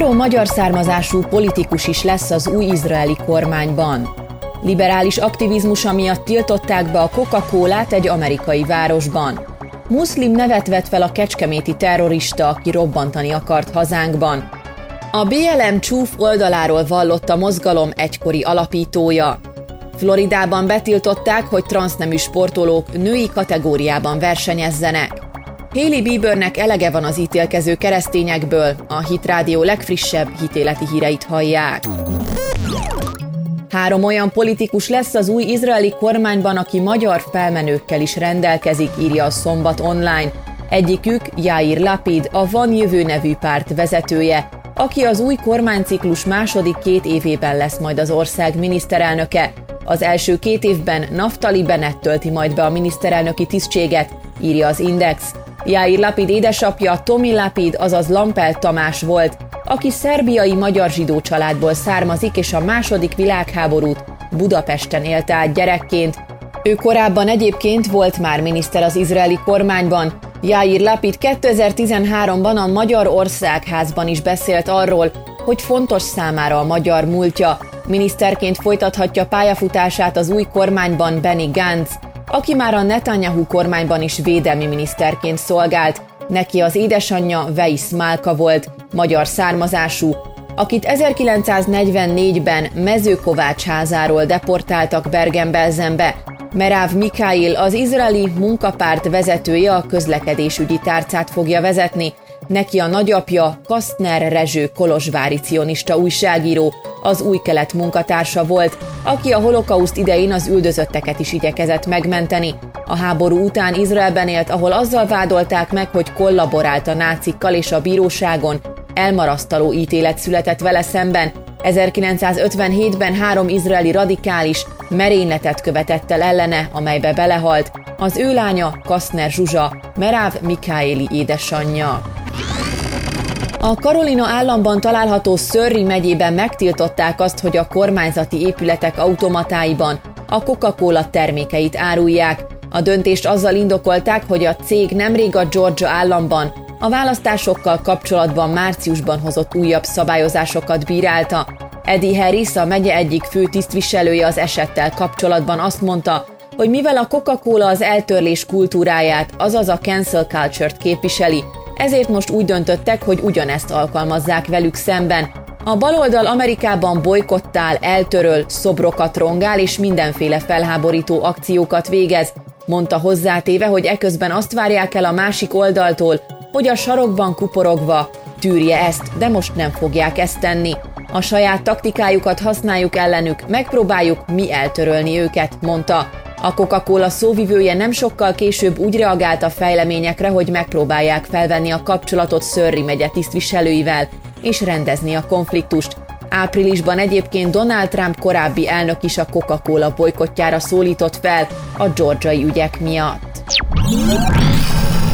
Három magyar származású politikus is lesz az új izraeli kormányban. Liberális aktivizmusa miatt tiltották be a Coca-Colát egy amerikai városban. Muszlim nevet vett fel a kecskeméti terrorista, aki robbantani akart hazánkban. A BLM csúf oldaláról vallott a mozgalom egykori alapítója. Floridában betiltották, hogy transznemű sportolók női kategóriában versenyezzenek. Haley Biebernek elege van az ítélkező keresztényekből, a Hit Rádió legfrissebb hitéleti híreit hallják. Három olyan politikus lesz az új izraeli kormányban, aki magyar felmenőkkel is rendelkezik, írja a Szombat online. Egyikük Jair Lapid, a Van Jövő nevű párt vezetője, aki az új kormányciklus második két évében lesz majd az ország miniszterelnöke. Az első két évben Naftali Bennett tölti majd be a miniszterelnöki tisztséget, írja az Index. Jair Lapid édesapja Tomi Lapid, azaz Lampel Tamás volt, aki szerbiai magyar zsidó családból származik, és a második világháborút Budapesten élte át gyerekként. Ő korábban egyébként volt már miniszter az izraeli kormányban. Jair Lapid 2013-ban a Magyar Országházban is beszélt arról, hogy fontos számára a magyar múltja. Miniszterként folytathatja pályafutását az új kormányban Benny Gantz, aki már a Netanyahu kormányban is védelmi miniszterként szolgált. Neki az édesanyja Weiss Málka volt, magyar származású, akit 1944-ben Mezőkovács házáról deportáltak Bergen-Belsenbe. Meráv Mikhail, az izraeli munkapárt vezetője a közlekedésügyi tárcát fogja vezetni, Neki a nagyapja Kastner Rezső kolozsvári cionista újságíró, az új kelet munkatársa volt, aki a holokauszt idején az üldözötteket is igyekezett megmenteni. A háború után Izraelben élt, ahol azzal vádolták meg, hogy kollaborált a nácikkal és a bíróságon, elmarasztaló ítélet született vele szemben. 1957-ben három izraeli radikális merényletet követett el ellene, amelybe belehalt. Az ő lánya Kastner Zsuzsa, Meráv Mikáéli édesanyja. A Karolina államban található Szörri megyében megtiltották azt, hogy a kormányzati épületek automatáiban a Coca-Cola termékeit árulják. A döntést azzal indokolták, hogy a cég nemrég a Georgia államban a választásokkal kapcsolatban márciusban hozott újabb szabályozásokat bírálta. Eddie Harris, a megye egyik fő tisztviselője az esettel kapcsolatban azt mondta, hogy mivel a Coca-Cola az eltörlés kultúráját, azaz a cancel culture-t képviseli, ezért most úgy döntöttek, hogy ugyanezt alkalmazzák velük szemben. A baloldal Amerikában bolykottál, eltöröl, szobrokat rongál és mindenféle felháborító akciókat végez, mondta hozzátéve, hogy eközben azt várják el a másik oldaltól, hogy a sarokban kuporogva tűrje ezt, de most nem fogják ezt tenni. A saját taktikájukat használjuk ellenük, megpróbáljuk mi eltörölni őket, mondta. A Coca-Cola szóvivője nem sokkal később úgy reagált a fejleményekre, hogy megpróbálják felvenni a kapcsolatot Szörri megye tisztviselőivel és rendezni a konfliktust. Áprilisban egyébként Donald Trump korábbi elnök is a Coca-Cola bolykottjára szólított fel a georgiai ügyek miatt.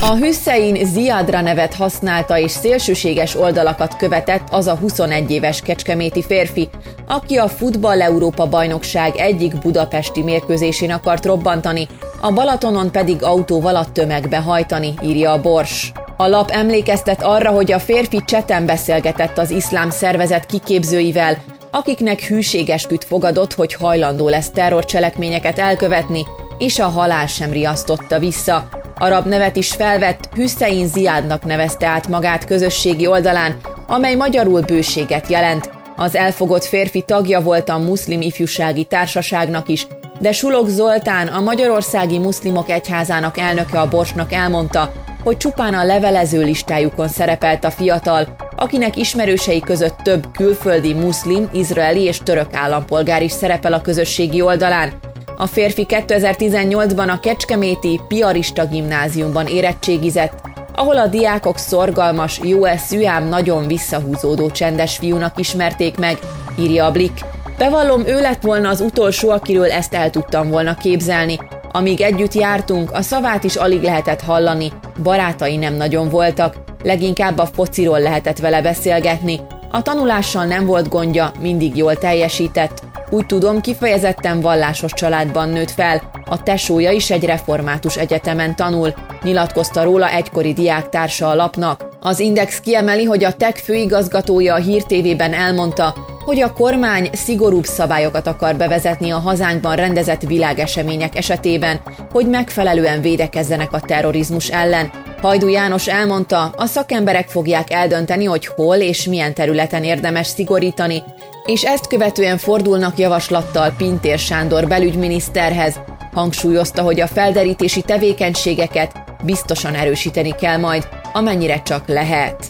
A Hüssein Ziadra nevet használta és szélsőséges oldalakat követett az a 21 éves kecskeméti férfi, aki a Futball Európa bajnokság egyik budapesti mérkőzésén akart robbantani, a Balatonon pedig autóval a tömegbe hajtani, írja a Bors. A lap emlékeztet arra, hogy a férfi cseten beszélgetett az iszlám szervezet kiképzőivel, akiknek hűségesküt fogadott, hogy hajlandó lesz terrorcselekményeket elkövetni, és a halál sem riasztotta vissza. Arab nevet is felvett, Hüssein Ziadnak nevezte át magát közösségi oldalán, amely magyarul bőséget jelent. Az elfogott férfi tagja volt a muszlim ifjúsági társaságnak is, de Sulok Zoltán, a Magyarországi Muszlimok Egyházának elnöke a Borsnak elmondta, hogy csupán a levelező listájukon szerepelt a fiatal, akinek ismerősei között több külföldi muszlim, izraeli és török állampolgár is szerepel a közösségi oldalán. A férfi 2018-ban a Kecskeméti Piarista gimnáziumban érettségizett, ahol a diákok szorgalmas, jó eszű, ám nagyon visszahúzódó csendes fiúnak ismerték meg, írja a Blik. Bevallom, ő lett volna az utolsó, akiről ezt el tudtam volna képzelni. Amíg együtt jártunk, a szavát is alig lehetett hallani, barátai nem nagyon voltak, leginkább a fociról lehetett vele beszélgetni. A tanulással nem volt gondja, mindig jól teljesített, úgy tudom, kifejezetten vallásos családban nőtt fel, a tesója is egy református egyetemen tanul, nyilatkozta róla egykori diáktársa a lapnak. Az Index kiemeli, hogy a TEK főigazgatója a Hír TV-ben elmondta, hogy a kormány szigorúbb szabályokat akar bevezetni a hazánkban rendezett világesemények esetében, hogy megfelelően védekezzenek a terrorizmus ellen. Hajdú János elmondta, a szakemberek fogják eldönteni, hogy hol és milyen területen érdemes szigorítani, és ezt követően fordulnak javaslattal Pintér Sándor belügyminiszterhez. Hangsúlyozta, hogy a felderítési tevékenységeket biztosan erősíteni kell majd, amennyire csak lehet.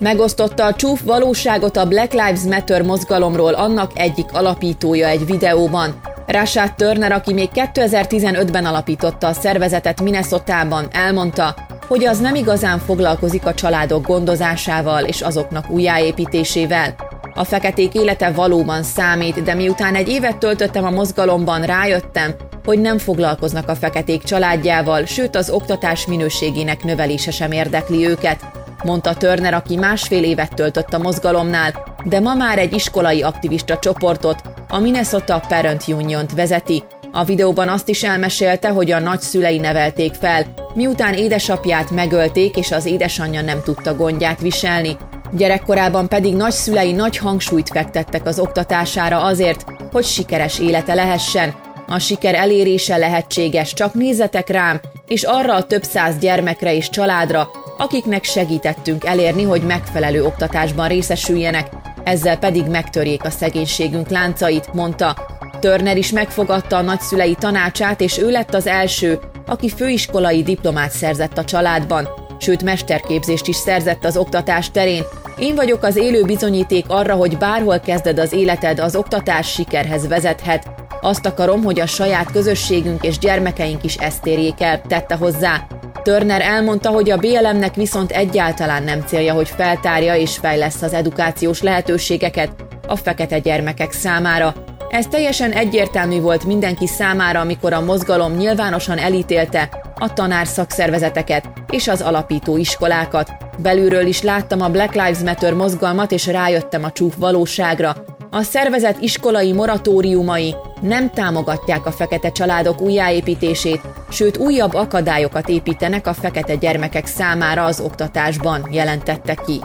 Megosztotta a csúf valóságot a Black Lives Matter mozgalomról annak egyik alapítója egy videóban. Rashad Turner, aki még 2015-ben alapította a szervezetet Minnesotában, elmondta, hogy az nem igazán foglalkozik a családok gondozásával és azoknak újjáépítésével. A feketék élete valóban számít, de miután egy évet töltöttem a mozgalomban, rájöttem, hogy nem foglalkoznak a feketék családjával, sőt az oktatás minőségének növelése sem érdekli őket, mondta Turner, aki másfél évet töltött a mozgalomnál, de ma már egy iskolai aktivista csoportot, a Minnesota Parent Union-t vezeti. A videóban azt is elmesélte, hogy a nagyszülei nevelték fel, miután édesapját megölték, és az édesanyja nem tudta gondját viselni. Gyerekkorában pedig nagyszülei nagy hangsúlyt fektettek az oktatására azért, hogy sikeres élete lehessen. A siker elérése lehetséges, csak nézzetek rám, és arra a több száz gyermekre és családra, akiknek segítettünk elérni, hogy megfelelő oktatásban részesüljenek, ezzel pedig megtörjék a szegénységünk láncait, mondta. Turner is megfogadta a nagyszülei tanácsát, és ő lett az első, aki főiskolai diplomát szerzett a családban, sőt mesterképzést is szerzett az oktatás terén. Én vagyok az élő bizonyíték arra, hogy bárhol kezded az életed, az oktatás sikerhez vezethet. Azt akarom, hogy a saját közösségünk és gyermekeink is ezt érjék el, tette hozzá. Turner elmondta, hogy a BLM-nek viszont egyáltalán nem célja, hogy feltárja és fejlesz az edukációs lehetőségeket a fekete gyermekek számára. Ez teljesen egyértelmű volt mindenki számára, amikor a mozgalom nyilvánosan elítélte a tanár szakszervezeteket és az alapító iskolákat. Belülről is láttam a Black Lives Matter mozgalmat, és rájöttem a csúf valóságra. A szervezet iskolai moratóriumai nem támogatják a fekete családok újjáépítését, sőt újabb akadályokat építenek a fekete gyermekek számára az oktatásban, jelentette ki.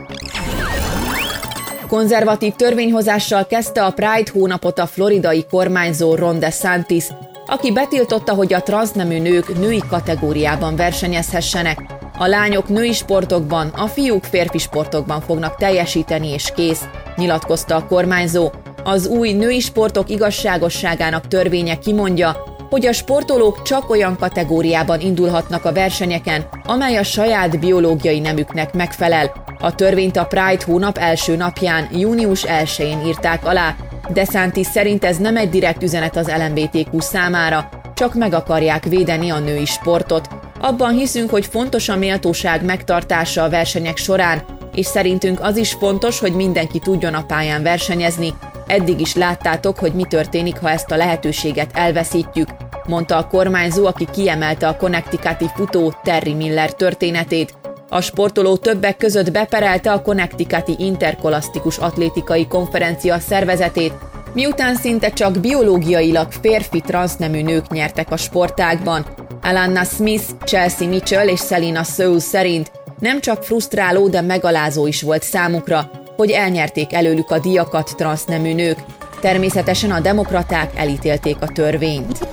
Konzervatív törvényhozással kezdte a Pride hónapot a floridai kormányzó Ron DeSantis, aki betiltotta, hogy a transznemű nők női kategóriában versenyezhessenek. A lányok női sportokban, a fiúk férfi sportokban fognak teljesíteni és kész, nyilatkozta a kormányzó. Az új női sportok igazságosságának törvénye kimondja, hogy a sportolók csak olyan kategóriában indulhatnak a versenyeken, amely a saját biológiai nemüknek megfelel. A törvényt a Pride hónap első napján, június 1-én írták alá. DeSantis szerint ez nem egy direkt üzenet az LMBTQ számára, csak meg akarják védeni a női sportot. Abban hiszünk, hogy fontos a méltóság megtartása a versenyek során, és szerintünk az is fontos, hogy mindenki tudjon a pályán versenyezni. Eddig is láttátok, hogy mi történik, ha ezt a lehetőséget elveszítjük, mondta a kormányzó, aki kiemelte a Connecticuti futó Terry Miller történetét. A sportoló többek között beperelte a Connecticuti Interkolasztikus Atlétikai Konferencia szervezetét, miután szinte csak biológiailag férfi transznemű nők nyertek a sportágban. Alanna Smith, Chelsea Mitchell és Selina Soul szerint nem csak frusztráló, de megalázó is volt számukra, hogy elnyerték előlük a diakat transznemű nők. Természetesen a demokraták elítélték a törvényt.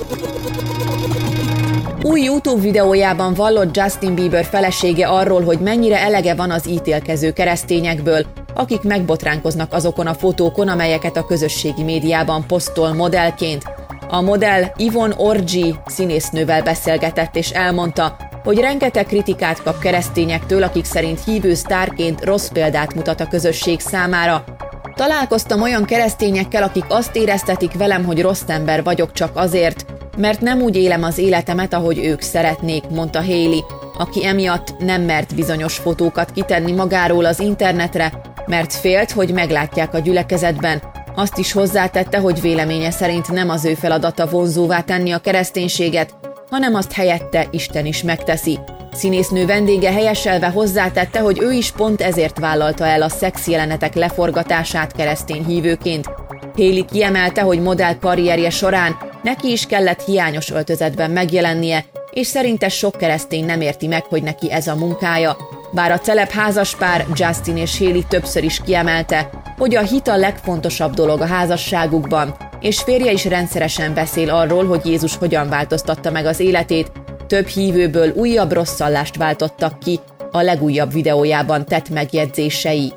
Új YouTube videójában vallott Justin Bieber felesége arról, hogy mennyire elege van az ítélkező keresztényekből, akik megbotránkoznak azokon a fotókon, amelyeket a közösségi médiában posztol modellként. A modell Ivon Orgi színésznővel beszélgetett és elmondta, hogy rengeteg kritikát kap keresztényektől, akik szerint hívő sztárként rossz példát mutat a közösség számára. Találkoztam olyan keresztényekkel, akik azt éreztetik velem, hogy rossz ember vagyok csak azért, mert nem úgy élem az életemet, ahogy ők szeretnék, mondta Haley, aki emiatt nem mert bizonyos fotókat kitenni magáról az internetre, mert félt, hogy meglátják a gyülekezetben. Azt is hozzátette, hogy véleménye szerint nem az ő feladata vonzóvá tenni a kereszténységet, hanem azt helyette Isten is megteszi. Színésznő vendége helyeselve hozzátette, hogy ő is pont ezért vállalta el a szex jelenetek leforgatását keresztény hívőként. Haley kiemelte, hogy modell karrierje során neki is kellett hiányos öltözetben megjelennie, és szerinte sok keresztény nem érti meg, hogy neki ez a munkája. Bár a celeb házaspár Justin és Haley többször is kiemelte, hogy a hit a legfontosabb dolog a házasságukban, és férje is rendszeresen beszél arról, hogy Jézus hogyan változtatta meg az életét, több hívőből újabb rosszallást váltottak ki a legújabb videójában tett megjegyzései.